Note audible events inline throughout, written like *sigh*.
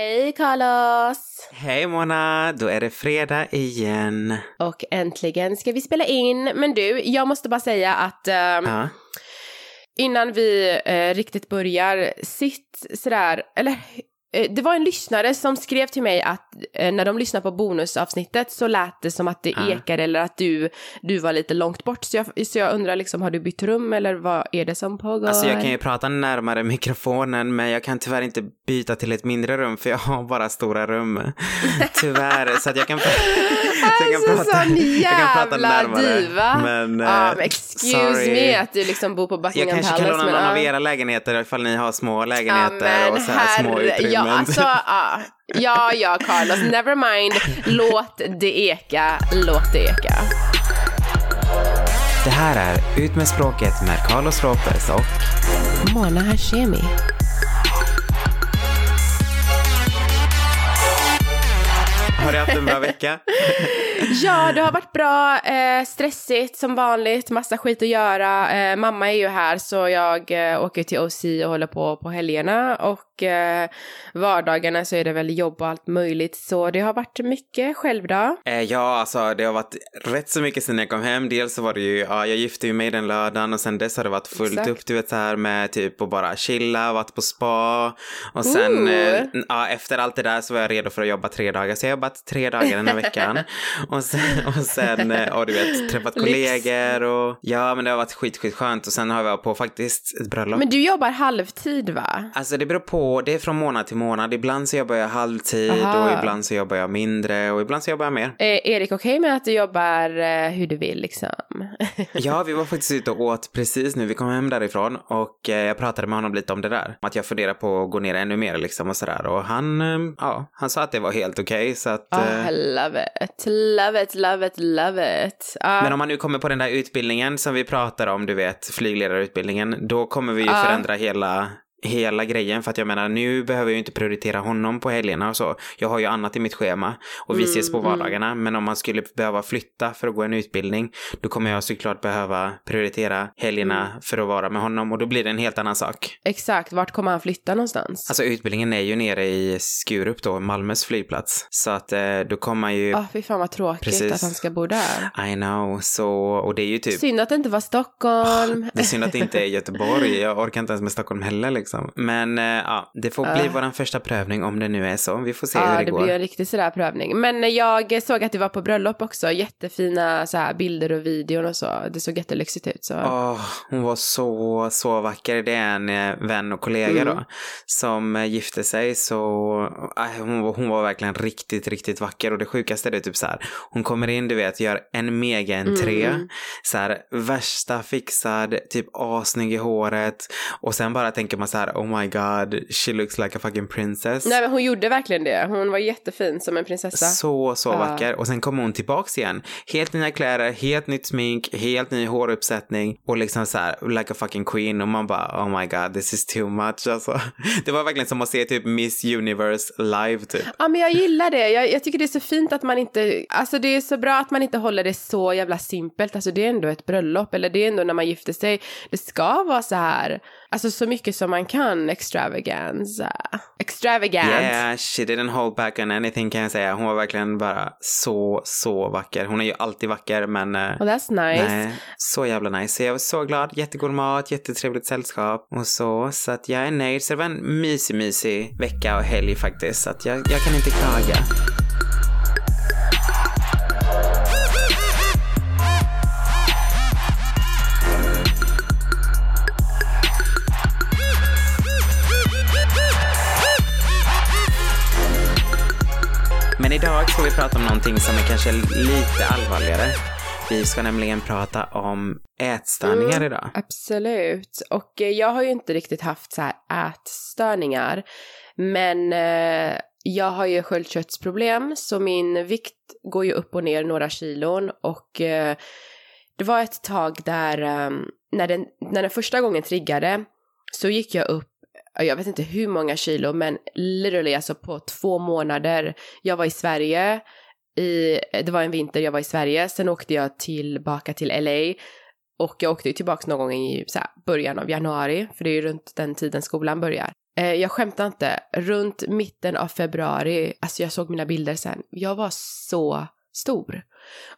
Hej Carlos! Hej Mona, då är det fredag igen. Och äntligen ska vi spela in. Men du, jag måste bara säga att um, Ja. innan vi eh, riktigt börjar, sitt sådär, eller eh, det var en lyssnare som skrev till mig att eh, när de lyssnade på bonusavsnittet så lät det som att det Ja. ekade eller att du, du var lite långt bort. Så jag, så jag undrar liksom, har du bytt rum eller vad är det som pågår? Alltså jag kan ju prata närmare mikrofonen men jag kan tyvärr inte byta till ett mindre rum för jag har bara stora rum. *laughs* Tyvärr, så att jag kan, så jag kan Alltså sån jag kan prata närmare. diva. Men, men excuse sorry. me att du liksom bor på Jag Buckingham kanske kan Palace. låna men, någon av era lägenheter ifall ni har små lägenheter men och så här små herre, utrymmen. ja alltså, *laughs* ja, ja, ja Carlos, never mind, låt det eka, låt det eka. Det här är Ut med språket med Carlos Ropers och Mona Hashemi. Har du haft en bra vecka? *laughs* Ja, det har varit bra, eh, stressigt som vanligt, massa skit att göra. Eh, mamma är ju här så jag eh, åker till OC och håller på på helgerna och eh, vardagarna så är det väl jobb och allt möjligt. Så det har varit mycket själv då. Eh, ja, alltså det har varit rätt så mycket sen jag kom hem. Dels så var det ju, ja, jag gifte ju mig den lördagen och sen dess har det varit fullt Exakt. upp, du vet så här med typ att bara chilla, varit på spa och sen, eh, ja, efter allt det där så var jag redo för att jobba tre dagar. Så jag har jobbat tre dagar den här veckan. *laughs* och sen, och sen, eh, och du vet, träffat kollegor och ja, men det har varit skit, skit skönt och sen har jag varit på faktiskt ett bröllop. Men du jobbar halvtid va? Alltså det beror på, det är från månad till månad. Ibland så jobbar jag halvtid Aha. och ibland så jobbar jag mindre och ibland så jobbar jag mer. Är Erik okej med att du jobbar eh, hur du vill liksom? *laughs* Ja, vi var faktiskt ute och åt precis nu. Vi kom hem därifrån och eh, jag pratade med honom lite om det där. Att jag funderar på att gå ner ännu mer liksom och sådär. Och han, eh, ja, han sa att det var helt okej så att... Oh, eh, love it, love it, love it, love it. Ja. men om man nu kommer på den där utbildningen som vi pratar om, du vet, flygledarutbildningen, då kommer vi ju Ja. förändra hela hela grejen för att jag menar nu behöver jag ju inte prioritera honom på helgerna och så. Jag har ju annat i mitt schema och vi Mm, ses på mm. vardagarna. Men om man skulle behöva flytta för att gå en utbildning då kommer jag såklart behöva prioritera helgerna Mm. för att vara med honom och då blir det en helt annan sak. Exakt, vart kommer han flytta någonstans? Alltså utbildningen är ju nere i Skurup då, Malmös flygplats. Så att eh, då kommer man ju... Ja, fy fan vad tråkigt Precis. att han ska bo där. I know, så... Och det är ju typ... Synd att det inte var Stockholm. Det är synd att det inte är *laughs* Göteborg. Jag orkar inte ens med Stockholm heller liksom. Men eh, ja, det får bli Ja. vår första prövning om det nu är så. Vi får se Ja, hur det, det går. blir en riktig sådär prövning. Men jag såg att du var på bröllop också. Jättefina så här, bilder och videor och så. Det såg jättelyxigt ut. Så. Åh, hon var så, så vacker. Det är en eh, vän och kollega Mm. då som eh, gifte sig så äh, hon, var- hon var verkligen riktigt, riktigt vacker och det sjukaste är det typ så här. Hon kommer in, du vet, gör en mega entré, Mm. så här värsta fixad, typ assnygg i håret och sen bara tänker man så här, oh my god, she looks like a fucking princess. Nej men hon gjorde verkligen det. Hon var jättefin som en prinsessa. Så, så vacker. Och sen kommer hon tillbaks igen. Helt nya kläder, helt nytt smink, helt ny håruppsättning och liksom så här, like a fucking queen. Och man bara, oh my god, this is too much alltså. *laughs* Det var verkligen som att se typ Miss Universe live typ. Ja men jag gillar det. Jag, jag tycker det är så fint att man inte, alltså det är så bra att man inte håller det så jävla simpelt. Alltså det är ändå ett bröllop eller det är ändå när man gifter sig. Det ska vara så här, alltså så mycket som man kan extravagance. Extravagant. Yeah, she didn't hold back on anything kan jag säga. Hon var verkligen bara så, så vacker. Hon är ju alltid vacker men Well that's nice. Nej, så jävla nice. Så jag var så glad. Jättegod mat, jättetrevligt sällskap och så. Så att jag är nöjd. Så det var en mysig, mysig vecka och helg faktiskt. Så att jag, jag kan inte klaga. Någonting som är kanske lite allvarligare. Vi ska nämligen prata om ätstörningar Mm. idag. Absolut. Och eh, jag har ju inte riktigt haft så här ätstörningar. Men eh, jag har ju sköldkörtelproblem så min vikt går ju upp och ner några kilon och eh, det var ett tag där eh, när, den, när den första gången triggade så gick jag upp jag vet inte hur många kilo men literally alltså på två månader. Jag var i Sverige i, det var en vinter jag var i Sverige, sen åkte jag tillbaka till LA och jag åkte ju tillbaka någon gång i så här, början av januari, för det är ju runt den tiden skolan börjar. Eh, jag skämtar inte, runt mitten av februari, alltså jag såg mina bilder sen, jag var så stor.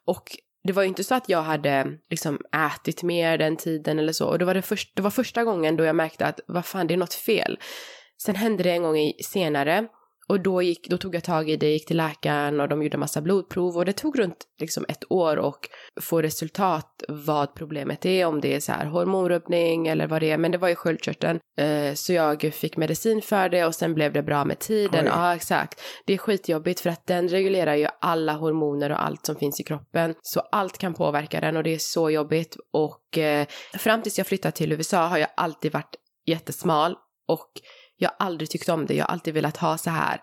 Och det var ju inte så att jag hade liksom ätit mer den tiden eller så. Och det var, det, först, det var första gången då jag märkte att vad fan, det är något fel. Sen hände det en gång i, senare och då, gick, då tog jag tag i det, gick till läkaren och de gjorde massa blodprov och det tog runt liksom ett år och få resultat vad problemet är, om det är så här hormonrubbning eller vad det är, men det var ju sköldkörteln. Eh, så jag fick medicin för det och sen blev det bra med tiden. Oj. Ja, exakt. Det är skitjobbigt för att den reglerar ju alla hormoner och allt som finns i kroppen. Så allt kan påverka den och det är så jobbigt och eh, fram tills jag flyttade till USA har jag alltid varit jättesmal och jag har aldrig tyckt om det. Jag har alltid velat ha så här,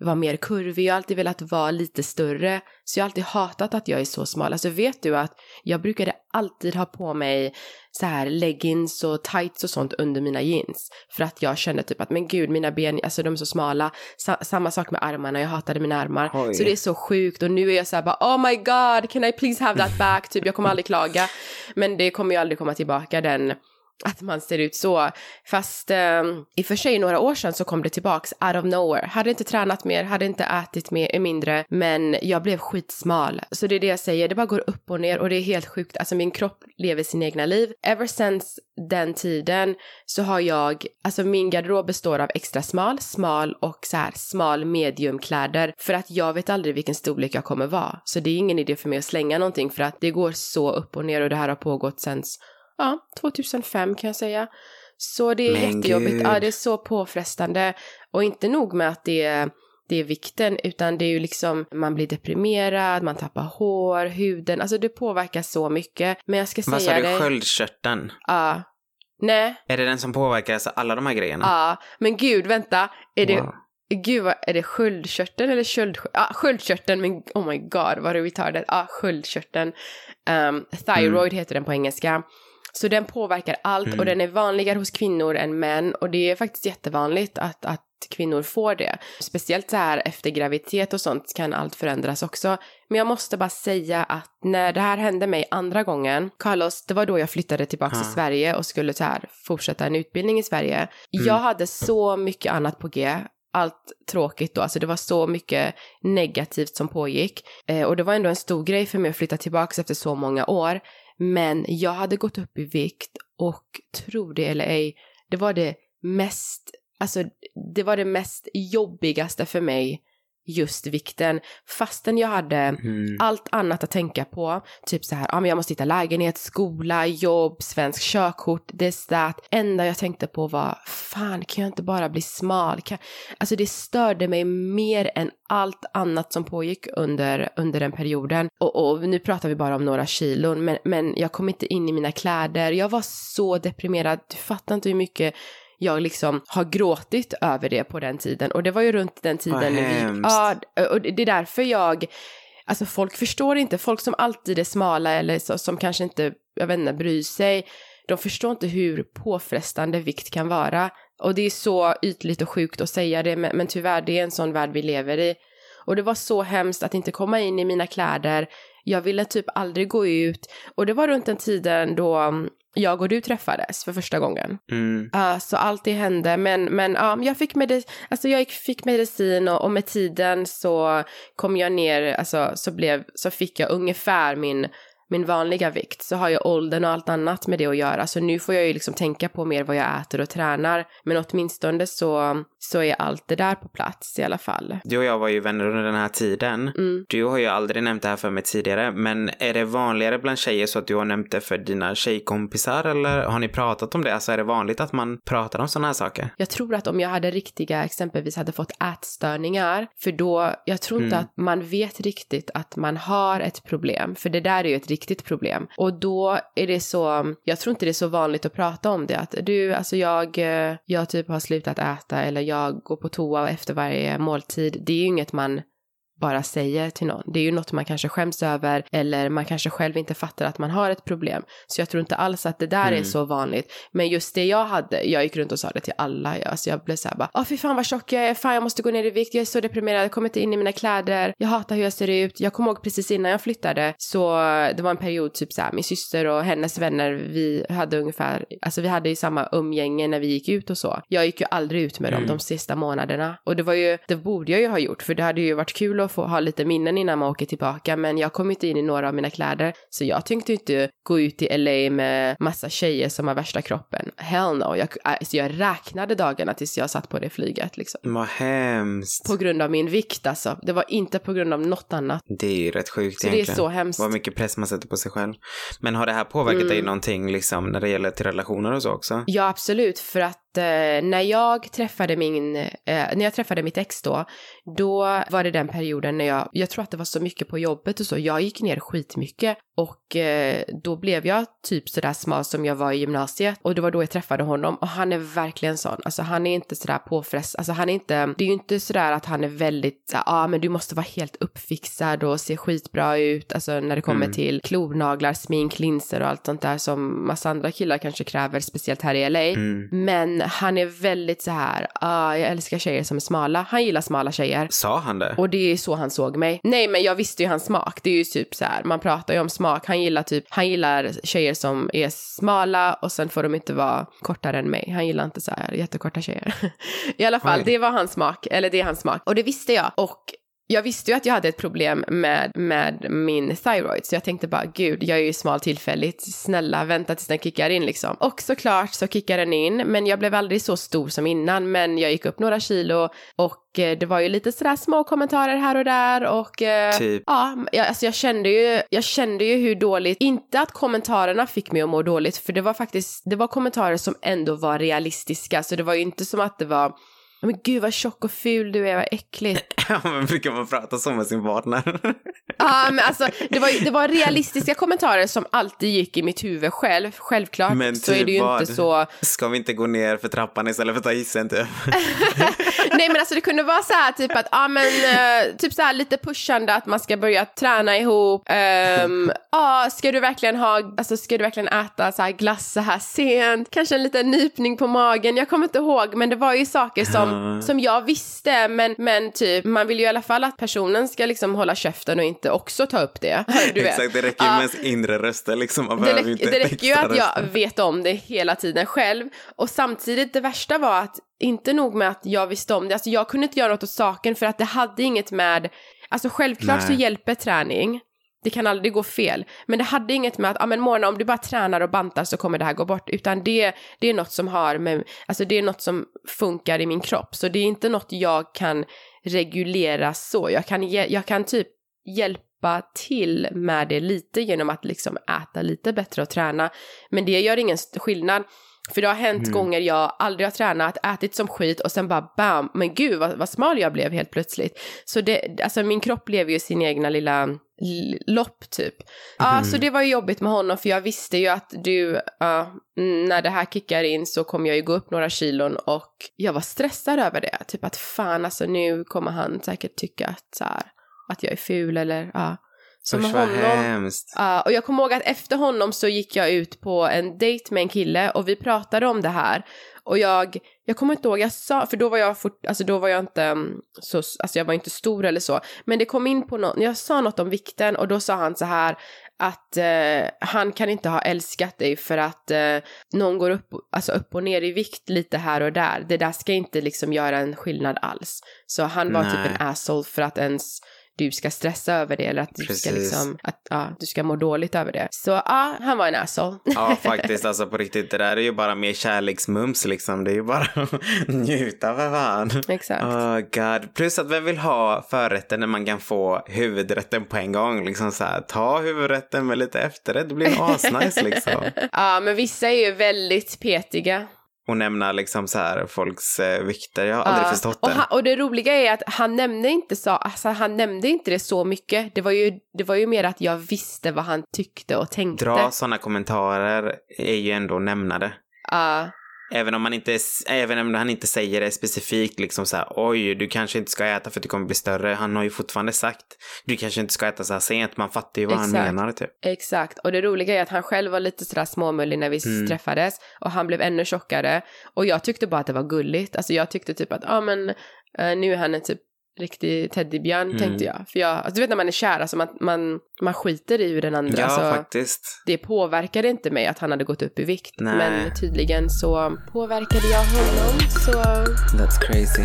vara mer kurvig. Jag har alltid velat vara lite större. Så jag har alltid hatat att jag är så smal. Alltså vet du att jag brukade alltid ha på mig så här leggings och tights och sånt under mina jeans. För att jag kände typ att men gud mina ben, alltså de är så smala. Sa samma sak med armarna, jag hatade mina armar. Oj. Så det är så sjukt och nu är jag så här bara oh my god can I please have that back? Typ jag kommer aldrig klaga. Men det kommer ju aldrig komma tillbaka den att man ser ut så. Fast eh, i och för sig några år sedan så kom det tillbaks out of nowhere. Hade inte tränat mer, hade inte ätit mer, mindre, men jag blev skitsmal. Så det är det jag säger, det bara går upp och ner och det är helt sjukt. Alltså min kropp lever sin egna liv. Ever since den tiden så har jag, alltså min garderob består av extra smal, smal och så här smal mediumkläder för att jag vet aldrig vilken storlek jag kommer vara. Så det är ingen idé för mig att slänga någonting för att det går så upp och ner och det här har pågått sen ja, 2005 kan jag säga. Så det är Men jättejobbigt. Gud. Ja, det är så påfrestande. Och inte nog med att det är, det är vikten, utan det är ju liksom, man blir deprimerad, man tappar hår, huden, alltså det påverkar så mycket. Men jag ska Vad säga det. Vad sa du, sköldkörteln? Ja. Nej. Är det den som påverkar alltså alla de här grejerna? Ja, men gud, vänta. Är det, wow. Gud, vad, är det sköldkörteln eller sköldkörteln? Ah, sköldkörteln, men oh my god, vad är retardet. Ja, ah, sköldkörteln. Um, thyroid mm. heter den på engelska. Så den påverkar allt mm. och den är vanligare hos kvinnor än män och det är faktiskt jättevanligt att, att kvinnor får det. Speciellt så här efter graviditet och sånt kan allt förändras också. Men jag måste bara säga att när det här hände mig andra gången, Carlos, det var då jag flyttade tillbaka ah. till Sverige och skulle så här fortsätta en utbildning i Sverige. Mm. Jag hade så mycket annat på G allt tråkigt då, alltså det var så mycket negativt som pågick. Eh, och det var ändå en stor grej för mig att flytta tillbaka efter så många år. Men jag hade gått upp i vikt och tro det eller ej, det var det mest, alltså det var det mest jobbigaste för mig just vikten. Fastän jag hade mm. allt annat att tänka på, typ så här, ja men jag måste hitta lägenhet, skola, jobb, svensk körkort, this that. Enda jag tänkte på var, fan kan jag inte bara bli smal? Kan... Alltså det störde mig mer än allt annat som pågick under, under den perioden. Och, och nu pratar vi bara om några kilon, men, men jag kom inte in i mina kläder. Jag var så deprimerad, du fattar inte hur mycket jag liksom har gråtit över det på den tiden. Och det var ju runt den tiden. Vi, ja, och det är därför jag, alltså folk förstår inte, folk som alltid är smala eller så, som kanske inte, jag vet inte, bryr sig. De förstår inte hur påfrestande vikt kan vara. Och det är så ytligt och sjukt att säga det, men, men tyvärr, det är en sån värld vi lever i. Och det var så hemskt att inte komma in i mina kläder. Jag ville typ aldrig gå ut. Och det var runt den tiden då jag och du träffades för första gången. Mm. Uh, så allt det hände. Men, men uh, jag, fick medic alltså, jag fick medicin och, och, med tiden så kom jag ner, alltså, så, blev, så fick jag ungefär min min vanliga vikt så har jag åldern och allt annat med det att göra. Så nu får jag ju liksom tänka på mer vad jag äter och tränar. Men åtminstone så, så är allt det där på plats i alla fall. Du och jag var ju vänner under den här tiden. Mm. Du har ju aldrig nämnt det här för mig tidigare, men är det vanligare bland tjejer så att du har nämnt det för dina tjejkompisar eller har ni pratat om det? Alltså är det vanligt att man pratar om sådana här saker? Jag tror att om jag hade riktiga, exempelvis hade fått ätstörningar, för då, jag tror inte mm. att man vet riktigt att man har ett problem, för det där är ju ett riktigt problem. Och då är det så, jag tror inte det är så vanligt att prata om det, att du, alltså jag, eh, jag typ har slutat äta eller jag går på toa efter varje måltid. Det är ju inget man bara säger till någon. Det är ju något man kanske skäms över eller man kanske själv inte fattar att man har ett problem. Så jag tror inte alls att det där mm. är så vanligt. Men just det jag hade, jag gick runt och sa det till alla. Jag, alltså jag blev så här bara, åh fy fan vad tjock jag är, fan jag måste gå ner i vikt, jag är så deprimerad, jag kommer inte in i mina kläder, jag hatar hur jag ser ut. Jag kommer ihåg precis innan jag flyttade så det var en period typ så här, min syster och hennes vänner, vi hade ungefär, alltså vi hade ju samma umgänge när vi gick ut och så. Jag gick ju aldrig ut med dem mm. de sista månaderna och det var ju, det borde jag ju ha gjort för det hade ju varit kul att få ha lite minnen innan man åker tillbaka men jag kom inte in i några av mina kläder så jag tänkte inte gå ut i LA med massa tjejer som har värsta kroppen. Hell no. Jag, alltså jag räknade dagarna tills jag satt på det flyget liksom. Vad hemskt. På grund av min vikt alltså. Det var inte på grund av något annat. Det är ju rätt sjukt så egentligen. det är så hemskt. Vad mycket press man sätter på sig själv. Men har det här påverkat mm. dig någonting liksom när det gäller till relationer och så också? Ja absolut för att eh, när jag träffade min, eh, när jag träffade mitt ex då, då var det den perioden när jag, jag tror att det var så mycket på jobbet och så, jag gick ner skitmycket och eh, då blev jag typ sådär smal som jag var i gymnasiet och det var då jag träffade honom och han är verkligen sån, alltså han är inte sådär påfrest, alltså han är inte, det är ju inte sådär att han är väldigt, ja ah, men du måste vara helt uppfixad och se skitbra ut, alltså när det kommer mm. till klonaglar, smink, linser och allt sånt där som massa andra killar kanske kräver, speciellt här i LA. Mm. Men han är väldigt så här, ah, jag älskar tjejer som är smala, han gillar smala tjejer. Sa han det? Och det är så han såg mig. Nej men jag visste ju hans smak, det är ju typ så här, man pratar ju om smak smak. Han gillar typ, han gillar tjejer som är smala och sen får de inte vara kortare än mig. Han gillar inte så här jättekorta tjejer. *laughs* I alla fall, Oj. det var hans smak, eller det är hans smak. Och det visste jag. Och jag visste ju att jag hade ett problem med, med min thyroid, så jag tänkte bara gud, jag är ju smal tillfälligt, snälla vänta tills den kickar in liksom. Och såklart så kickar den in, men jag blev aldrig så stor som innan, men jag gick upp några kilo och eh, det var ju lite sådär små kommentarer här och där och eh, typ. ja, jag, alltså jag kände ju, jag kände ju hur dåligt, inte att kommentarerna fick mig att må dåligt, för det var faktiskt, det var kommentarer som ändå var realistiska, så det var ju inte som att det var men gud vad tjock och ful du är, vad äckligt. *laughs* Ja, men brukar man prata så med sin partner? Ja, men alltså det var, det var realistiska kommentarer som alltid gick i mitt huvud själv. Självklart men så är typ det ju vad? inte så. Ska vi inte gå ner för trappan istället för att ta hissen typ? *laughs* Nej men alltså det kunde vara så här typ att, ja men uh, typ så här lite pushande att man ska börja träna ihop. Um, *laughs* ja, ska du verkligen ha, alltså ska du verkligen äta så här glass så här sent? Kanske en liten nypning på magen. Jag kommer inte ihåg men det var ju saker som, som jag visste men, men typ man vill ju i alla fall att personen ska liksom hålla käften och inte också ta upp det. *laughs* Du vet. Exakt, det räcker ju med inre röster liksom. Man det, inte det räcker ju att jag vet om det hela tiden själv och samtidigt det värsta var att inte nog med att jag visste om det, alltså jag kunde inte göra något åt saken för att det hade inget med, alltså självklart Nej. så hjälper träning, det kan aldrig gå fel, men det hade inget med att, ja ah, men Mona om du bara tränar och bantar så kommer det här gå bort, utan det, det är något som har med, alltså det är något som funkar i min kropp, så det är inte något jag kan reglera så, jag kan, jag kan typ hjälpa till med det lite genom att liksom äta lite bättre och träna, men det gör ingen skillnad för det har hänt mm. gånger jag aldrig har tränat, ätit som skit och sen bara bam, men gud vad, vad smal jag blev helt plötsligt. Så det, alltså min kropp lever ju sin egna lilla lopp typ. Ja, mm. så det var ju jobbigt med honom för jag visste ju att du, uh, när det här kickar in så kommer jag ju gå upp några kilon och jag var stressad över det. Typ att fan alltså nu kommer han säkert tycka att så här, att jag är ful eller ja. Så Usch, honom, hemskt. Uh, och jag kommer ihåg att efter honom så gick jag ut på en dejt med en kille och vi pratade om det här. Och jag, jag kommer inte ihåg, jag sa, för då var jag fort, alltså då var jag inte mm, så, alltså jag var inte stor eller så. Men det kom in på något, jag sa något om vikten och då sa han så här att eh, han kan inte ha älskat dig för att eh, någon går upp, alltså upp och ner i vikt lite här och där. Det där ska inte liksom göra en skillnad alls. Så han var Nej. typ en asshole för att ens du ska stressa över det eller att du Precis. ska liksom, att ja, du ska må dåligt över det. Så ja, han var en asshole. Ja, *laughs* faktiskt alltså på riktigt, det där är ju bara mer kärleksmums liksom. Det är ju bara *laughs* att njuta för fan. Exakt. Oh god. Plus att vem vill ha förrätten när man kan få huvudrätten på en gång? Liksom så här, ta huvudrätten med lite efterrätt, det blir asnice *laughs* liksom. ja, men vissa är ju väldigt petiga och nämna liksom så här folks eh, vikter. Jag har aldrig uh, förstått det. Och, han, och, det roliga är att han nämnde inte så, alltså han nämnde inte det så mycket. Det var ju, det var ju mer att jag visste vad han tyckte och tänkte. Dra sådana kommentarer är ju ändå nämna det. Ja. Även om, man inte, även om han inte säger det specifikt liksom så här, oj, du kanske inte ska äta för att du kommer bli större. Han har ju fortfarande sagt, du kanske inte ska äta så här sent. Man fattar ju vad Exakt. han menar typ. Exakt, och det roliga är att han själv var lite sådär småmullig när vi Mm. träffades och han blev ännu tjockare och jag tyckte bara att det var gulligt. Alltså jag tyckte typ att, ja ah, men eh, nu är han en typ riktig teddybjörn Mm. tänkte jag. För jag, alltså du vet när man är kär, alltså man, man, man skiter i hur den andra, Ja, alltså, faktiskt. det påverkade inte mig att han hade gått upp i vikt. Nej. Men tydligen så påverkade jag honom så That's crazy.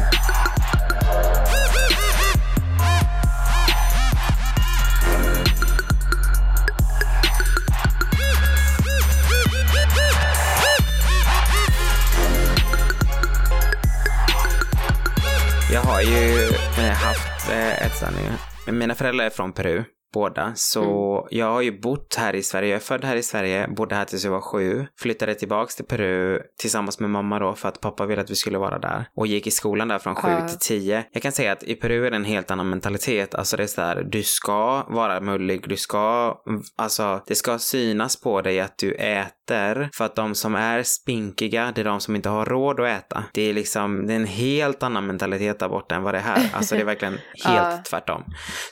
Jag har ju eh, haft eh, ätstörningar. Mina föräldrar är från Peru, båda. Så jag har ju bott här i Sverige. Jag är född här i Sverige, bodde här tills jag var sju. Flyttade tillbaks till Peru tillsammans med mamma då för att pappa ville att vi skulle vara där. Och gick i skolan där från sju Ja. till tio. Jag kan säga att i Peru är det en helt annan mentalitet. Alltså det är så här, du ska vara mullig, du ska, alltså det ska synas på dig att du äter. För att de som är spinkiga, det är de som inte har råd att äta. Det är liksom, det är en helt annan mentalitet där borta än vad det är här. Alltså det är verkligen *laughs* helt Ja. tvärtom.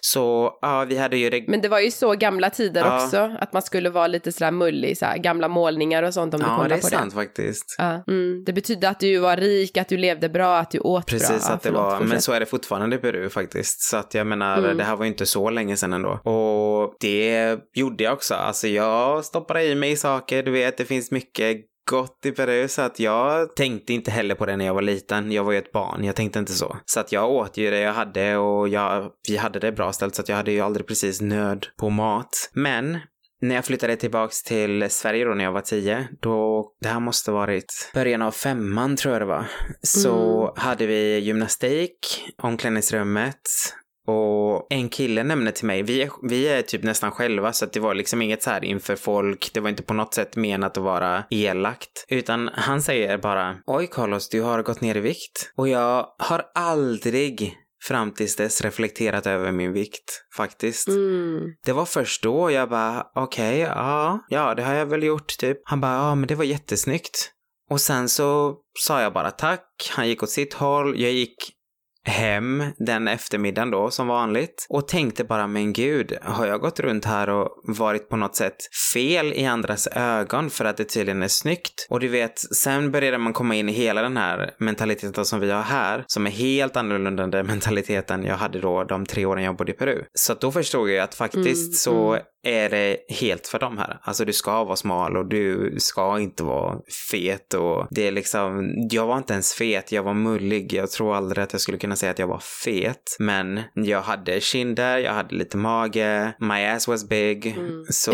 Så ja, vi hade ju det Men det var ju så gamla tider Ja. också, att man skulle vara lite sådär mullig, såhär, gamla målningar och sånt om du Ja, kollar det är på sant faktiskt. Ja. Mm. Det betydde att du var rik, att du levde bra, att du åt bra. Precis, Ja, att det förlåt, var, men så är det fortfarande i Peru faktiskt. Så att jag menar, Mm. det här var ju inte så länge sedan ändå. Och det gjorde jag också. Alltså jag stoppade i mig saker, du vet, det finns mycket gott i Peru så att jag tänkte inte heller på det när jag var liten. Jag var ju ett barn, jag tänkte inte så. Så att jag åt ju det jag hade och jag, vi hade det bra ställt så att jag hade ju aldrig precis nöd på mat. Men när jag flyttade tillbaks till Sverige då när jag var tio, då, det här måste varit början av femman tror jag det var, så hade vi gymnastik, omklädningsrummet och en kille nämnde till mig, vi är, vi är typ nästan själva så att det var liksom inget så här inför folk, det var inte på något sätt menat att vara elakt. Utan han säger bara, oj Carlos, du har gått ner i vikt. Och jag har aldrig fram tills dess reflekterat över min vikt, faktiskt. Mm. Det var först då jag bara, okej, ja, ja, det har jag väl gjort typ. Han bara, ja, men det var jättesnyggt. Och sen så sa jag bara tack, han gick åt sitt håll, jag gick hem den eftermiddagen då som vanligt och tänkte bara men gud, har jag gått runt här och varit på något sätt fel i andras ögon för att det tydligen är snyggt? Och du vet, sen började man komma in i hela den här mentaliteten som vi har här, som är helt annorlunda än den mentaliteten jag hade då de tre åren jag bodde i Peru. Så då förstod jag att faktiskt Mm, så mm. är det helt för dem här. Alltså du ska vara smal och du ska inte vara fet och det är liksom, jag var inte ens fet, jag var mullig. Jag tror aldrig att jag skulle kunna säga att jag var fet, men jag hade kinder, jag hade lite mage, my ass was big, Mm. så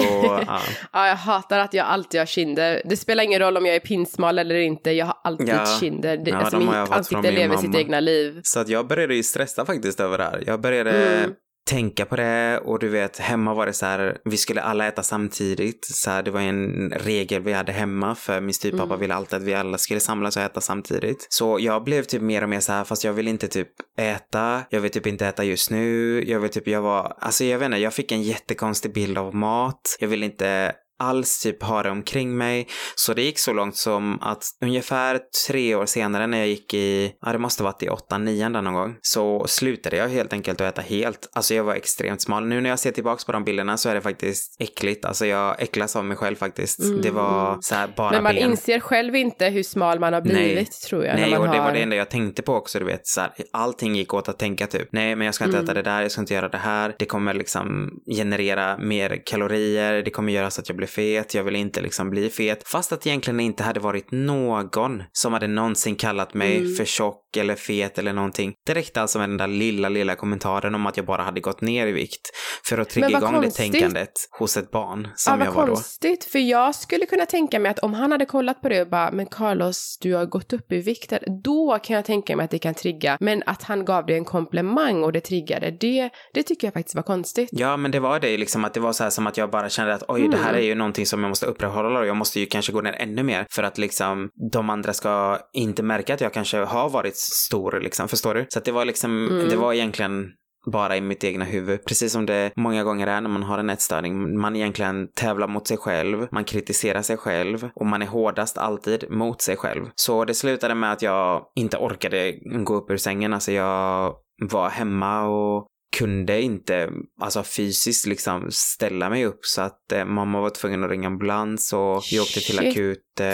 ja. *laughs* Ja, jag hatar att jag alltid har kinder. Det spelar ingen roll om jag är pinsmal eller inte, jag har alltid Ja. kinder. Det, Ja, alltså, de mitt ansikte lever sitt mamma. egna liv. Så att jag började ju stressa faktiskt över det här. Jag började Mm. Tänka på det och du vet, hemma var det så här, vi skulle alla äta samtidigt. Så här, det var en regel vi hade hemma för min styvpappa Mm. ville alltid att vi alla skulle samlas och äta samtidigt. Så jag blev typ mer och mer så här, fast jag vill inte typ äta, jag vill typ inte äta just nu, jag vill typ, jag var, alltså jag vet inte, jag fick en jättekonstig bild av mat. Jag vill inte alls typ ha det omkring mig. Så det gick så långt som att ungefär tre år senare när jag gick i, ja det måste varit i åtta, nian där någon gång, så slutade jag helt enkelt att äta helt. Alltså jag var extremt smal. Nu när jag ser tillbaks på de bilderna så är det faktiskt äckligt. Alltså jag äcklas av mig själv faktiskt. Mm. Det var så här bara Men man ben. inser själv inte hur smal man har blivit, Nej. tror jag. Nej, och man det har... var det enda jag tänkte på också, du vet. Så här, allting gick åt att tänka typ, nej men jag ska inte Mm. äta det där, jag ska inte göra det här. Det kommer liksom generera mer kalorier, det kommer göra så att jag blir fet, jag vill inte liksom bli fet. Fast att egentligen inte hade varit någon som hade någonsin kallat mig Mm. för tjock eller fet eller någonting. Det räckte alltså med den där lilla, lilla kommentaren om att jag bara hade gått ner i vikt. För att trigga igång konstigt. det tänkandet hos ett barn som ja, jag var då. konstigt, för jag skulle kunna tänka mig att om han hade kollat på det och bara, men Carlos, du har gått upp i vikt, här." då kan jag tänka mig att det kan trigga. Men att han gav dig en komplimang och det triggade, det, det tycker jag faktiskt var konstigt. Ja, men det var det liksom att det var så här som att jag bara kände att oj, det här Mm. är ju någonting som jag måste upprätthålla och jag måste ju kanske gå ner ännu mer för att liksom de andra ska inte märka att jag kanske har varit stor liksom, förstår du? Så att det var liksom, Mm. det var egentligen bara i mitt egna huvud. Precis som det många gånger är när man har en ätstörning. Man egentligen tävlar mot sig själv, man kritiserar sig själv och man är hårdast alltid mot sig själv. Så det slutade med att jag inte orkade gå upp ur sängen. Alltså jag var hemma och kunde inte, alltså fysiskt liksom ställa mig upp så att eh, mamma var tvungen att ringa ambulans och vi åkte till akutmottagningen, eh,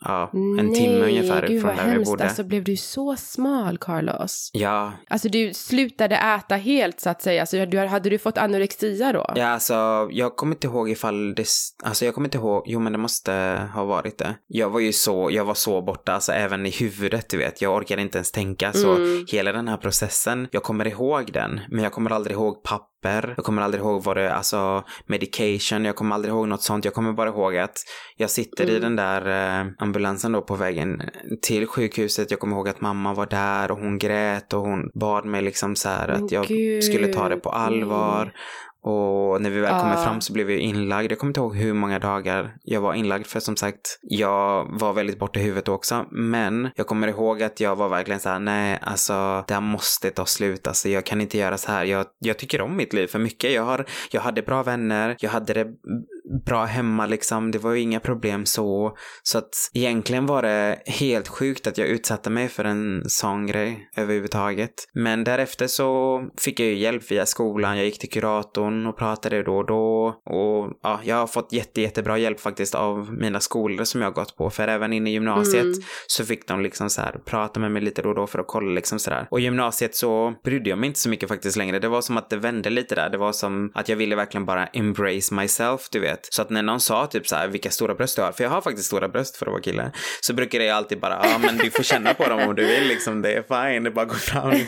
ja, en Nej, timme ungefär gud från där vi hemskt. bodde. Alltså blev du så smal Carlos? Ja, Alltså du slutade äta helt så att säga. Alltså, du, hade du fått anorexia då? ja, alltså jag kommer inte ihåg ifall det, alltså jag kommer inte ihåg, jo men det måste ha varit det. Jag var ju så, jag var så borta, alltså även i huvudet, du vet, jag orkade inte ens tänka så Mm. hela den här processen, jag kommer ihåg den, men jag kommer aldrig ihåg papper, jag kommer aldrig ihåg vad det, alltså medication, jag kommer aldrig ihåg något sånt, jag kommer bara ihåg att jag sitter i Mm. den där eh, ambulansen då på vägen till sjukhuset, jag kommer ihåg att mamma var där och hon grät och hon bad mig liksom så här Men att jag gud, skulle ta det på allvar. nej. Och när vi väl kommer fram så blev jag inlagd. Jag kommer inte ihåg hur många dagar jag var inlagd för som sagt, jag var väldigt borta i huvudet också. Men jag kommer ihåg att jag var verkligen så här, nej alltså det här måste ta slut. Alltså jag kan inte göra så här. Jag, jag tycker om mitt liv för mycket. Jag, har, jag hade bra vänner, jag hade det bra hemma liksom. Det var ju inga problem så. Så att egentligen var det helt sjukt att jag utsatte mig för en sån grej överhuvudtaget. Men därefter så fick jag ju hjälp via skolan. Jag gick till kuratorn och pratade då och då. Och ja, jag har fått jätte, jättebra hjälp faktiskt av mina skolor som jag har gått på. För även inne i gymnasiet Mm. så fick de liksom så här prata med mig lite då och då för att kolla liksom sådär. Och i gymnasiet så brydde jag mig inte så mycket faktiskt längre. Det var som att det vände lite där. Det var som att jag ville verkligen bara embrace myself, du vet. Så att när någon sa typ så här vilka stora bröst du har, för jag har faktiskt stora bröst för att vara kille, så brukade jag alltid bara, ja men du får känna på dem om du vill liksom, det är fine, det bara går fram. *laughs*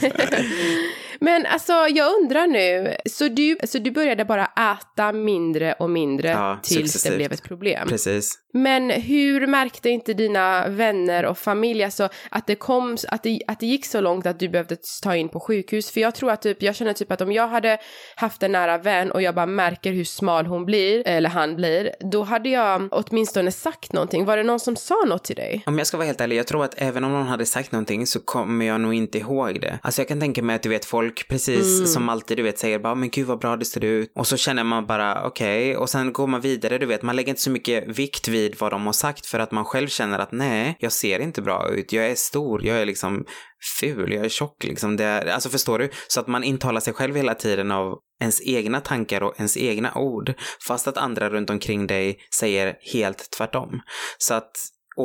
Men alltså jag undrar nu, så du, så du började bara äta mindre och mindre Ja, tills det successivt. blev ett problem? Precis. Men hur märkte inte dina vänner och familj alltså att det kom, att det, att det gick så långt att du behövde ta in på sjukhus? För jag tror att typ, jag känner typ att om jag hade haft en nära vän och jag bara märker hur smal hon blir, eller han blir, då hade jag åtminstone sagt någonting. Var det någon som sa något till dig? Om jag ska vara helt ärlig, jag tror att även om någon hade sagt någonting så kommer jag nog inte ihåg det. Alltså jag kan tänka mig att du vet folk precis Mm. som alltid du vet säger bara men gud vad bra det ser ut. Och så känner man bara okej och sen går man vidare du vet man lägger inte så mycket vikt vid vad de har sagt för att man själv känner att nej jag ser inte bra ut. Jag är stor, jag är liksom ful, jag är tjock liksom. Det är, alltså förstår du? Så att man intalar sig själv hela tiden av ens egna tankar och ens egna ord fast att andra runt omkring dig säger helt tvärtom. Så att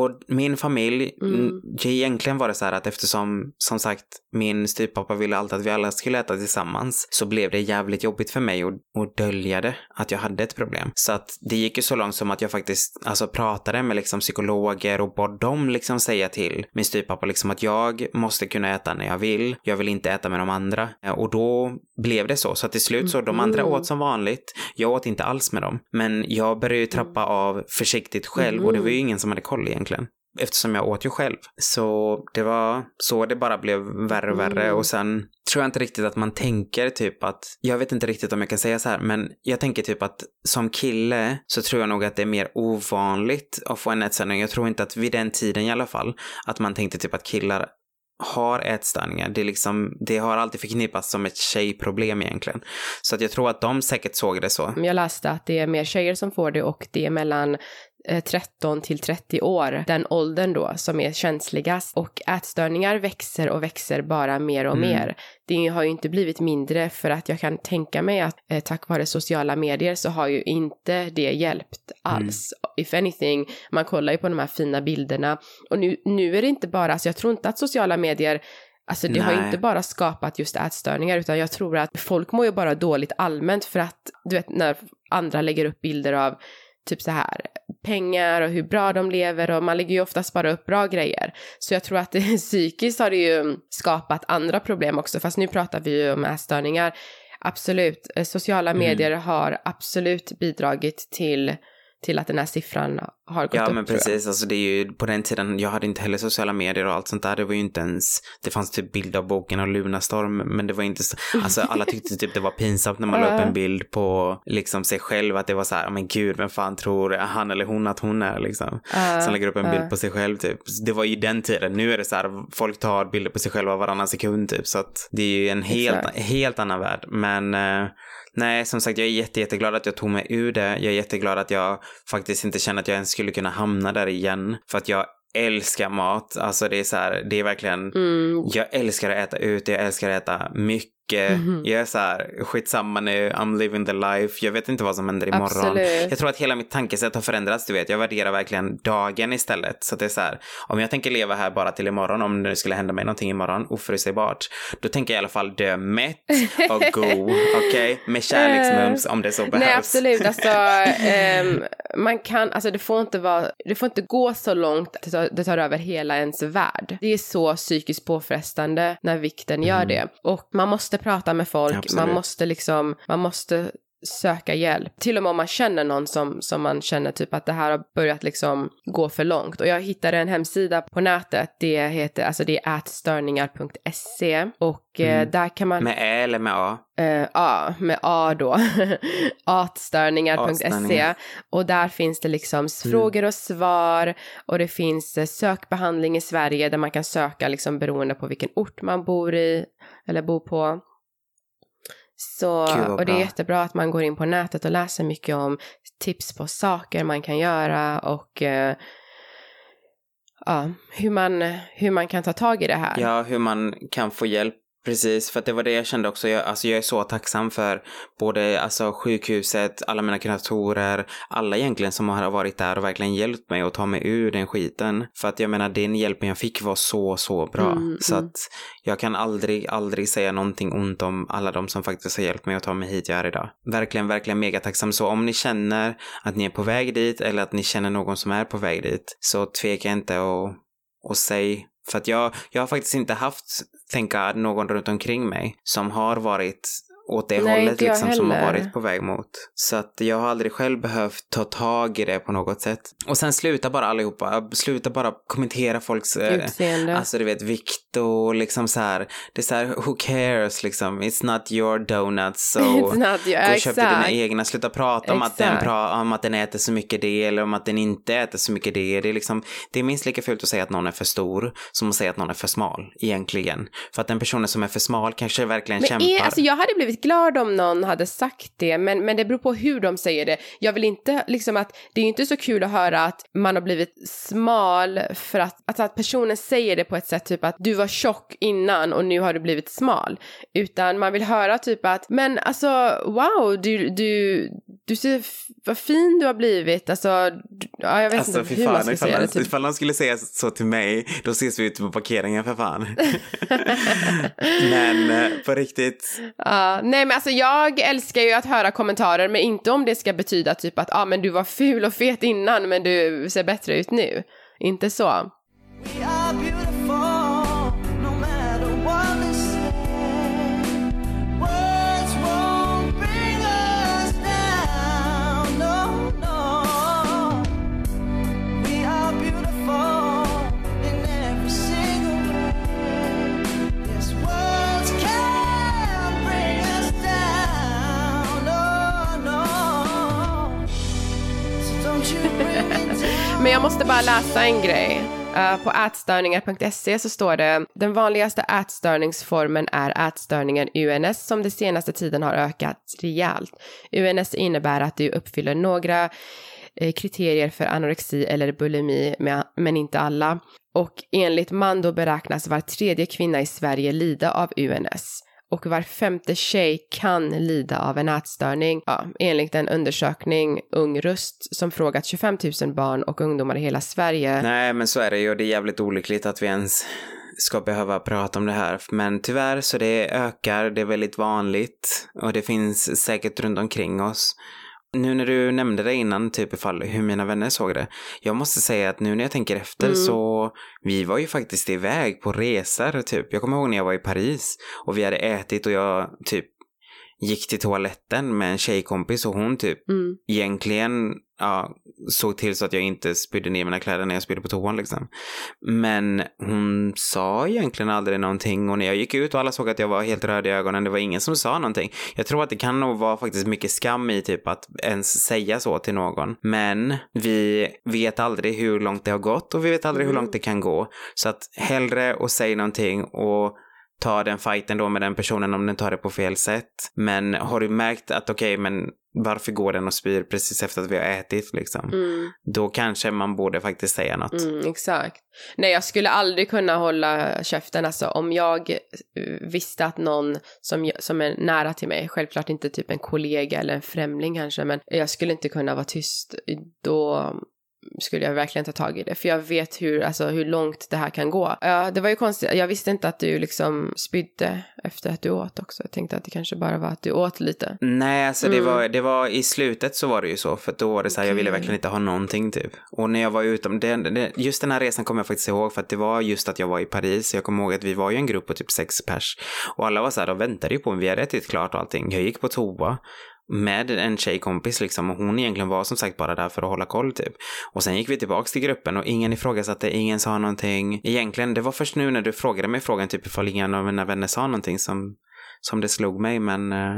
och min familj, Mm. mm. egentligen var det så här att eftersom som sagt min styvpappa ville alltid att vi alla skulle äta tillsammans så blev det jävligt jobbigt för mig att, dölja det, att jag hade ett problem. Så att det gick ju så långt som att jag faktiskt alltså pratade med liksom psykologer och bad dem liksom säga till min styvpappa liksom att jag måste kunna äta när jag vill. Jag vill inte äta med de andra. Eh, Och då blev det så. Så till slut så de andra Mhm. åt som vanligt. Jag åt inte alls med dem. Men jag började ju trappa av försiktigt själv och det var ju ingen som hade koll egentligen. Eftersom jag åt ju själv. Så det var så det bara blev värre och värre Mm. och sen tror jag inte riktigt att man tänker typ att, jag vet inte riktigt om jag kan säga så här, men jag tänker typ att som kille så tror jag nog att det är mer ovanligt att få en ätstörning. Jag tror inte att vid den tiden i alla fall, att man tänkte typ att killar har ätstörningar. Det, liksom, det har alltid förknippats som ett tjejproblem egentligen. Så att jag tror att de säkert såg det så. Jag läste att det är mer tjejer som får det och det är mellan 13 till 30 år, den åldern då som är känsligast. Och ätstörningar växer och växer bara mer och Mm. mer. Det har ju inte blivit mindre för att jag kan tänka mig att eh, tack vare sociala medier så har ju inte det hjälpt alls. If anything, man kollar ju på de här fina bilderna och nu, nu är det inte bara, alltså jag tror inte att sociala medier Alltså det har ju Nej. inte bara skapat just ätstörningar utan jag tror att folk mår ju bara dåligt allmänt för att du vet när andra lägger upp bilder av typ så här pengar och hur bra de lever och man lägger ju oftast bara upp bra grejer. Så jag tror att det, *laughs* psykiskt har det ju skapat andra problem också fast nu pratar vi ju om ätstörningar. Absolut, eh, sociala Mm. medier har absolut bidragit till till att den här siffran har gått Ja upp. men tror jag. precis, alltså det är ju på den tiden, jag hade inte heller sociala medier och allt sånt där, det var ju inte ens, det fanns typ bild av boken av Lunarstorm, men det var inte så, *laughs* alltså alla tyckte typ det var pinsamt när man la upp en bild på liksom sig själv, att det var så här, men gud, vem fan tror han eller hon att hon är liksom? Ja, Som lägger upp en ja. bild på sig själv typ. Det var ju den tiden, nu är det så här, folk tar bilder på sig själva varannan sekund typ, så att det är ju en helt, Exakt. helt annan värld, men eh, Nej, som sagt, jag är jätte, jätteglad att jag tog mig ur det. Jag är jätteglad att jag faktiskt inte känner att jag ens skulle kunna hamna där igen. För att jag älskar mat. Alltså det är så här, det är verkligen, Mm, jag älskar att äta ute, jag älskar att äta mycket. Mhm. Jag är så här, skitsamma nu, I'm living the life. Jag vet inte vad som händer imorgon. Absolut. Jag tror att hela mitt tankesätt har förändrats, du vet. Jag värderar verkligen dagen istället. Så det är så här, om jag tänker leva här bara till imorgon, om det skulle hända mig någonting imorgon, oförutsägbart, då tänker jag i alla fall dö mätt och *laughs* god, okej? Med kärleksmums om det så behövs. Nej absolut, alltså ehm, man kan, alltså det får inte vara, det får inte gå så långt att det tar, det tar över hela ens värld. Det är så psykiskt påfrestande när vikten gör Mm. det. Och man måste prata med folk, Absolut. man måste liksom, man måste söka hjälp. Till och med om man känner någon som, som man känner typ att det här har börjat liksom gå för långt. Och jag hittade en hemsida på nätet, det heter, alltså det är ätstörningar.se och eh, Mm. där kan man Med Ä eller med A? Eh, ja, med A då. *laughs* Atstörningar.se. Atstörningar. Och där finns det liksom s- frågor och svar. Och det finns eh, sökbehandling i Sverige där man kan söka liksom beroende på vilken ort man bor i. Eller bor på. Så, och det är bra. jättebra att man går in på nätet och läser mycket om tips på saker man kan göra och eh, ja, hur man, hur man kan ta tag i det här. Ja, hur man kan få hjälp. Precis, för att det var det jag kände också. Jag, alltså jag är så tacksam för både alltså, sjukhuset, alla mina kuratorer, alla egentligen som har varit där och verkligen hjälpt mig att ta mig ur den skiten. För att jag menar, den hjälpen jag fick var så, så bra. Mm, så mm. att jag kan aldrig, aldrig säga någonting ont om alla de som faktiskt har hjälpt mig att ta mig hit jag är idag. Verkligen, verkligen mega tacksam. Så om ni känner att ni är på väg dit eller att ni känner någon som är på väg dit, så tveka inte och, och säg för att jag, jag har faktiskt inte haft, tänka någon runt omkring mig som har varit åt det Nej, hållet liksom som har varit på väg mot. Så att jag har aldrig själv behövt ta tag i det på något sätt. Och sen sluta bara allihopa, sluta bara kommentera folks eh, Utseende. Alltså du vet vikt och liksom så här. Det är så här, who cares liksom. It's not your donuts. So *laughs* It's not your- gå och köp dig dina egna. Sluta prata om att, den pra, om att den äter så mycket det eller om att den inte äter så mycket det. Det är liksom, det är minst lika fult att säga att någon är för stor som att säga att någon är för smal egentligen. För att den personen som är för smal kanske verkligen Men kämpar. är, alltså jag hade blivit glad om någon hade sagt det, men, men det beror på hur de säger det. Jag vill inte liksom att, det är ju inte så kul att höra att man har blivit smal för att, alltså att personen säger det på ett sätt typ att du var tjock innan och nu har du blivit smal. Utan man vill höra typ att, men alltså wow, du, du, du ser, vad fin du har blivit, alltså, ja, jag vet Alltså inte hur man fan, ska ifall, säga det. de, Typ. ifall de skulle säga så till mig, då ses vi ute på parkeringen för fan. *laughs* Men eh, på riktigt, Ja, nej men alltså jag älskar ju att höra kommentarer men inte om det ska betyda typ att ah, men du var ful och fet innan men du ser bättre ut nu. Inte så. Men jag måste bara läsa en grej. Eh, på ätstörningar.se så står det den vanligaste ätstörningsformen är ätstörningen UNS som de senaste tiden har ökat rejält. UNS innebär att du uppfyller några eh, kriterier för anorexi eller bulimi med- men inte alla. Och enligt Mando beräknas var tredje kvinna i Sverige lida av UNS. Och var femte tjej kan lida av en ätstörning. Ja, enligt en undersökning Ung Röst som frågat 25 000 barn och ungdomar i hela Sverige. nej men så är det ju och det är jävligt olyckligt att vi ens ska behöva prata om det här. Men tyvärr så det ökar, det är väldigt vanligt och det finns säkert runt omkring oss. Nu när du nämnde det innan, typ ifall hur mina vänner såg det. Jag måste säga att nu när jag tänker efter Mm. så, vi var ju faktiskt iväg på resor typ. Jag kommer ihåg när jag var i Paris och vi hade ätit och jag typ gick till toaletten med en tjejkompis och hon typ Mm. egentligen ja, såg till så att jag inte spydde ner mina kläder när jag spydde på toan liksom. Men hon sa egentligen aldrig någonting och när jag gick ut och alla såg att jag var helt röd i ögonen, det var ingen som sa någonting. Jag tror att det kan nog vara faktiskt mycket skam i typ att ens säga så till någon. Men vi vet aldrig hur långt det har gått och vi vet aldrig hur Mm. långt det kan gå. Så att hellre och säg någonting och ta den fighten då med den personen om den tar det på fel sätt. Men har du märkt att okej, men varför går den och spyr precis efter att vi har ätit liksom? Mm. Då kanske man borde faktiskt säga något. Mm, exakt. Nej, jag skulle aldrig kunna hålla käften. Alltså, om jag eh, visste att någon som, som är nära till mig, självklart inte typ en kollega eller en främling kanske, men jag skulle inte kunna vara tyst. Då skulle jag verkligen ta tag i det. För jag vet hur, alltså, hur långt det här kan gå. Ja, det var ju konstigt. Jag visste inte att du liksom spydde efter att du åt också. Jag tänkte att det kanske bara var att du åt lite. Nej, alltså det, Mm. var, det var i slutet så var det ju så. För då var det så här, jag ville verkligen inte ha någonting typ. Och när jag var utom, det, det, just den här resan kommer jag faktiskt ihåg för att det var just att jag var i Paris. Jag kommer ihåg att vi var ju en grupp på typ sex pers. Och alla var så här, de väntade ju på mig, vi hade ätit klart och allting. Jag gick på toa med en tjejkompis liksom och hon egentligen var som sagt bara där för att hålla koll typ. Och sen gick vi tillbaks till gruppen och ingen ifrågasatte, ingen sa någonting. Egentligen, det var först nu när du frågade mig frågan typ ifall ingen av mina vänner sa någonting som, som det slog mig men eh,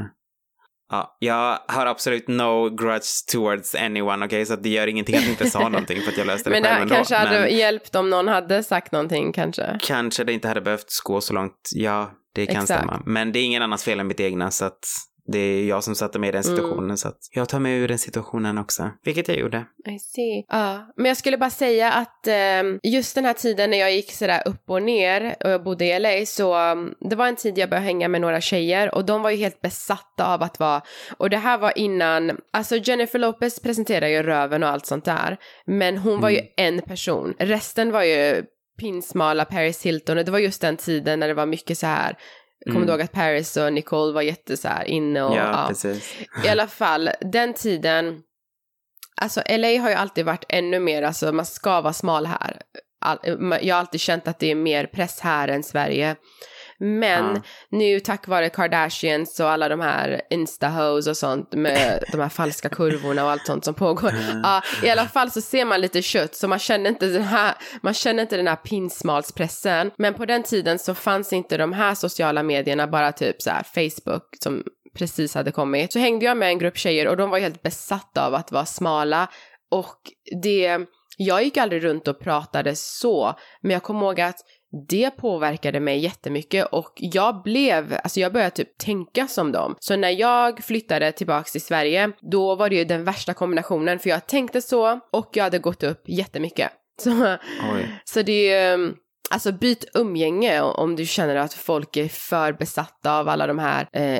Ja, jag har absolut no grudge towards anyone, okej? Så att det gör ingenting att jag inte sa *laughs* någonting för att jag löste det Men det själv ändå. kanske hade Men hjälpt om någon hade sagt någonting kanske. kanske det inte hade behövt gå så långt. Ja, det kan Exakt. stämma. Men det är ingen annans fel än mitt egna, så att det är jag som satte mig i den Mm. situationen. Så att jag tar mig ur den situationen också. Vilket jag gjorde. I see. Ja, men jag skulle bara säga att ehm, just den här tiden när jag gick sådär upp och ner och jag bodde i LA så um, det var en tid jag började hänga med några tjejer och de var ju helt besatta av att vara och det här var innan, alltså Jennifer Lopez presenterade ju röven och allt sånt där men hon var ju en person, resten var ju pinsmala Paris Hilton och det var just den tiden när det var mycket så här Kommer Mm. du ihåg att Paris och Nicole var jätte så här inne och ja, ja. precis. I alla fall, den tiden, alltså LA har ju alltid varit ännu mer, alltså man ska vara smal här. All, jag har alltid känt att det är mer press här än Sverige. Men Ja. nu tack vare Kardashians och alla de här Insta-hoes och sånt med *laughs* de här falska kurvorna och allt sånt som pågår. Ja, I alla fall så ser man lite kött så man känner inte den här, man känner inte den här pinsmalspressen. Men på den tiden så fanns inte de här sociala medierna, bara typ så här Facebook som precis hade kommit. Så hängde jag med en grupp tjejer och de var helt besatta av att vara smala och det, jag gick aldrig runt och pratade så, men jag kommer ihåg att det påverkade mig jättemycket och jag blev, alltså jag började typ tänka som dem. Så när jag flyttade tillbaks till Sverige, då var det ju den värsta kombinationen för jag tänkte så och jag hade gått upp jättemycket. *laughs* Så, Oj. så det är ju, alltså byt umgänge om du känner att folk är för besatta av alla de här eh,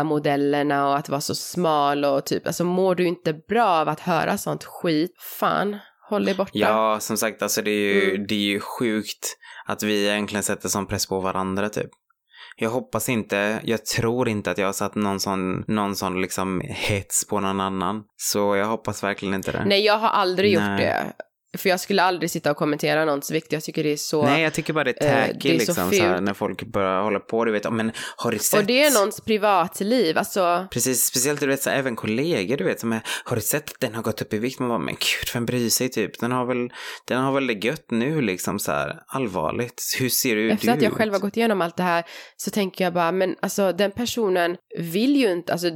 instamodellerna och att vara så smal och typ, alltså mår du inte bra av att höra sånt skit, fan, håll dig borta. Ja, som sagt, alltså det är, ju, Mm. det är ju sjukt att vi egentligen sätter sån press på varandra typ. Jag hoppas inte, jag tror inte att jag har satt någon sån, någon sån liksom hets på någon annan. Så jag hoppas verkligen inte det. Nej, jag har aldrig gjort Nej. det. För jag skulle aldrig sitta och kommentera någons vikt. Jag tycker det är så... Nej, jag tycker bara det är eh, tacky det är så liksom, så här, när folk börjar hålla på, du vet, men har du sett? och det är någons privatliv. Alltså, Precis, speciellt du vet, så här, även kollegor du vet som är, har du sett att den har gått upp i vikt? Man bara, men gud, vem bryr sig typ? Den har väl, den har väl det gött nu liksom så här, allvarligt. Hur ser du efter du att jag ut? själv har gått igenom allt det här så tänker jag bara, men alltså den personen vill ju inte, alltså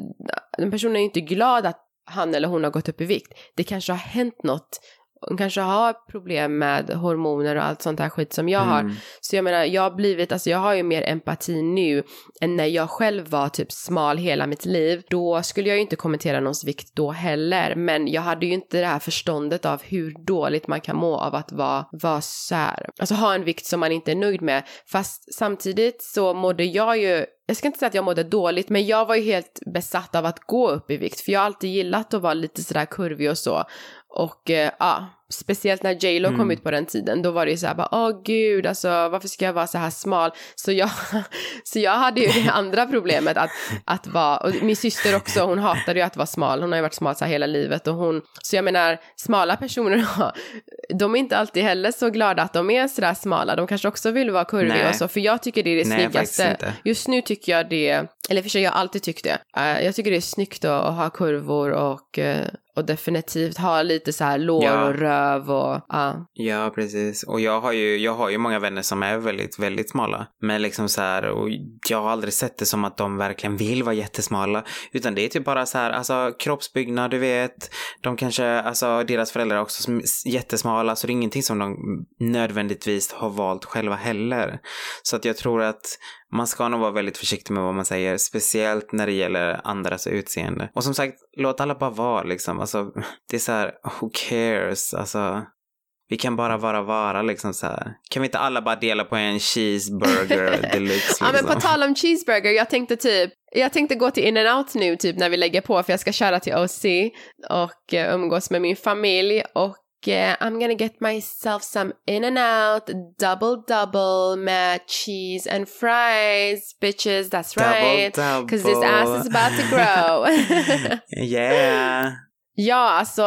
den personen är ju inte glad att han eller hon har gått upp i vikt. Det kanske har hänt något. Kanske har problem med hormoner och allt sånt här skit som jag har. Mm. Så jag menar, jag har blivit, alltså jag har ju mer empati nu än när jag själv var typ smal hela mitt liv. Då skulle jag ju inte kommentera någons vikt då heller, men jag hade ju inte det här förståndet av hur dåligt man kan må av att vara, vara så här. Alltså ha en vikt som man inte är nöjd med. Fast samtidigt så mådde jag ju jag ska inte säga att jag mådde dåligt, men jag var ju helt besatt av att gå upp i vikt, för jag har alltid gillat att vara lite sådär kurvig och så. Och eh, ja, speciellt när J Lo kom Mm. ut på den tiden, då var det ju så här bara, åh gud, alltså varför ska jag vara så här smal? Så jag, *laughs* så jag hade ju det *laughs* andra problemet att, att vara, och min syster också, hon hatade ju att vara smal, hon har ju varit smal så här hela livet och hon, så jag menar, smala personer, *laughs* de är inte alltid heller så glada att de är sådär smala, de kanske också vill vara kurviga Nej. och så, för jag tycker det är det Nej, snyggaste. Just nu tycker jag det, eller för sig jag har alltid tyckt det, Eh, jag tycker det är snyggt att, att ha kurvor och, eh, och definitivt ha lite så här lår Ja. och röv och ja. Ja, precis. Och jag har ju, jag har ju många vänner som är väldigt, väldigt smala. Men liksom så här, och jag har aldrig sett det som att de verkligen vill vara jättesmala. Utan det är typ bara så här, alltså kroppsbyggnad, du vet. De kanske, alltså deras föräldrar är också jättesmala, så det är ingenting som de nödvändigtvis har valt själva heller. Så att jag tror att man ska nog vara väldigt försiktig med vad man säger, speciellt när det gäller andras utseende. Och som sagt, låt alla bara vara liksom. Alltså, *laughs* det är så här, who cares? Alltså, vi kan bara vara vara liksom så här. Kan vi inte alla bara dela på en cheeseburger *laughs* deluxe Ja men liksom? på tal om cheeseburger, jag tänkte typ, jag tänkte gå till in and out nu typ när vi lägger på för jag ska köra till OC och eh, umgås med min familj och eh, I'm gonna get myself some in and out double double med cheese and fries bitches that's right Double, Cause this ass is about to grow. *laughs* yeah. Ja, alltså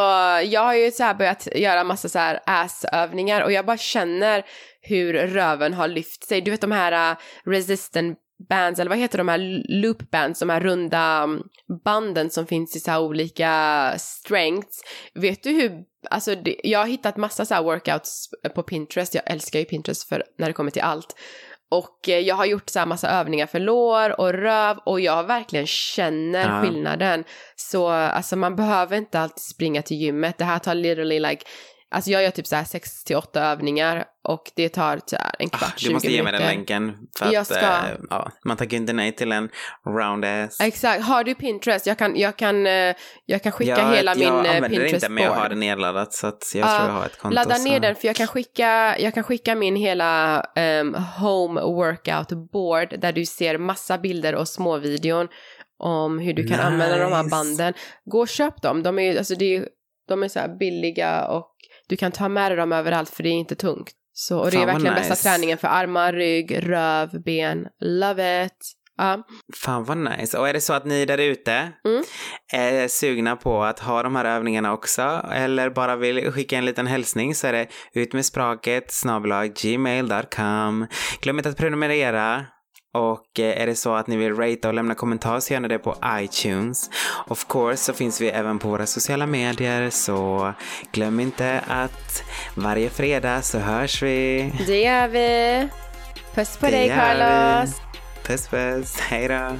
jag har ju så här börjat göra massa så här assövningar och jag bara känner hur röven har lyft sig. Du vet de här uh, resistant bands, eller vad heter de här loop bands, de här runda um, banden som finns i så här olika strengths. Vet du hur, alltså det, jag har hittat massa så här workouts på Pinterest, jag älskar ju Pinterest för när det kommer till allt. Och eh, jag har gjort så här massa övningar för lår och röv och jag verkligen känner Ja. skillnaden. Så alltså man behöver inte alltid springa till gymmet. Det här tar literally like, alltså jag gör typ så här 6 till 8 övningar och det tar så här en kvart, Ah, 20 Du måste ge mig den minuter. länken. För att, Jag ska. eh, ja, man tackar inte nej till en round ass. Exakt, har du Pinterest? Jag kan, jag kan, eh, jag kan skicka jag, hela jag min eh, använder det inte men jag har Pinterest-board. det nedladdat så att jag Ja, tror jag har ett konto. Ladda så. ner den för jag kan skicka, jag kan skicka min hela um, home workout board där du ser massa bilder och små videon om hur du kan använda de här Nice. banden. Gå och köp dem, de är, ju- alltså det är, de är så här billiga och du kan ta med dig dem överallt för det är inte tungt. Så, och det är Fan, vad verkligen bästa nice. träningen för armar, rygg, röv, ben. Love it! Ja. Fan vad nice. Och är det så att ni där ute Mm. är sugna på att ha de här övningarna också eller bara vill skicka en liten hälsning så är det ut med språket gmail.com. Glöm inte att prenumerera. Och eh, är det så att ni vill rata och lämna kommentar så gör ni det på iTunes. Of course så finns vi även på våra sociala medier så glöm inte att varje fredag så hörs vi. Det gör vi! Puss på Det dig gör vi. Carlos! Puss puss, hejdå.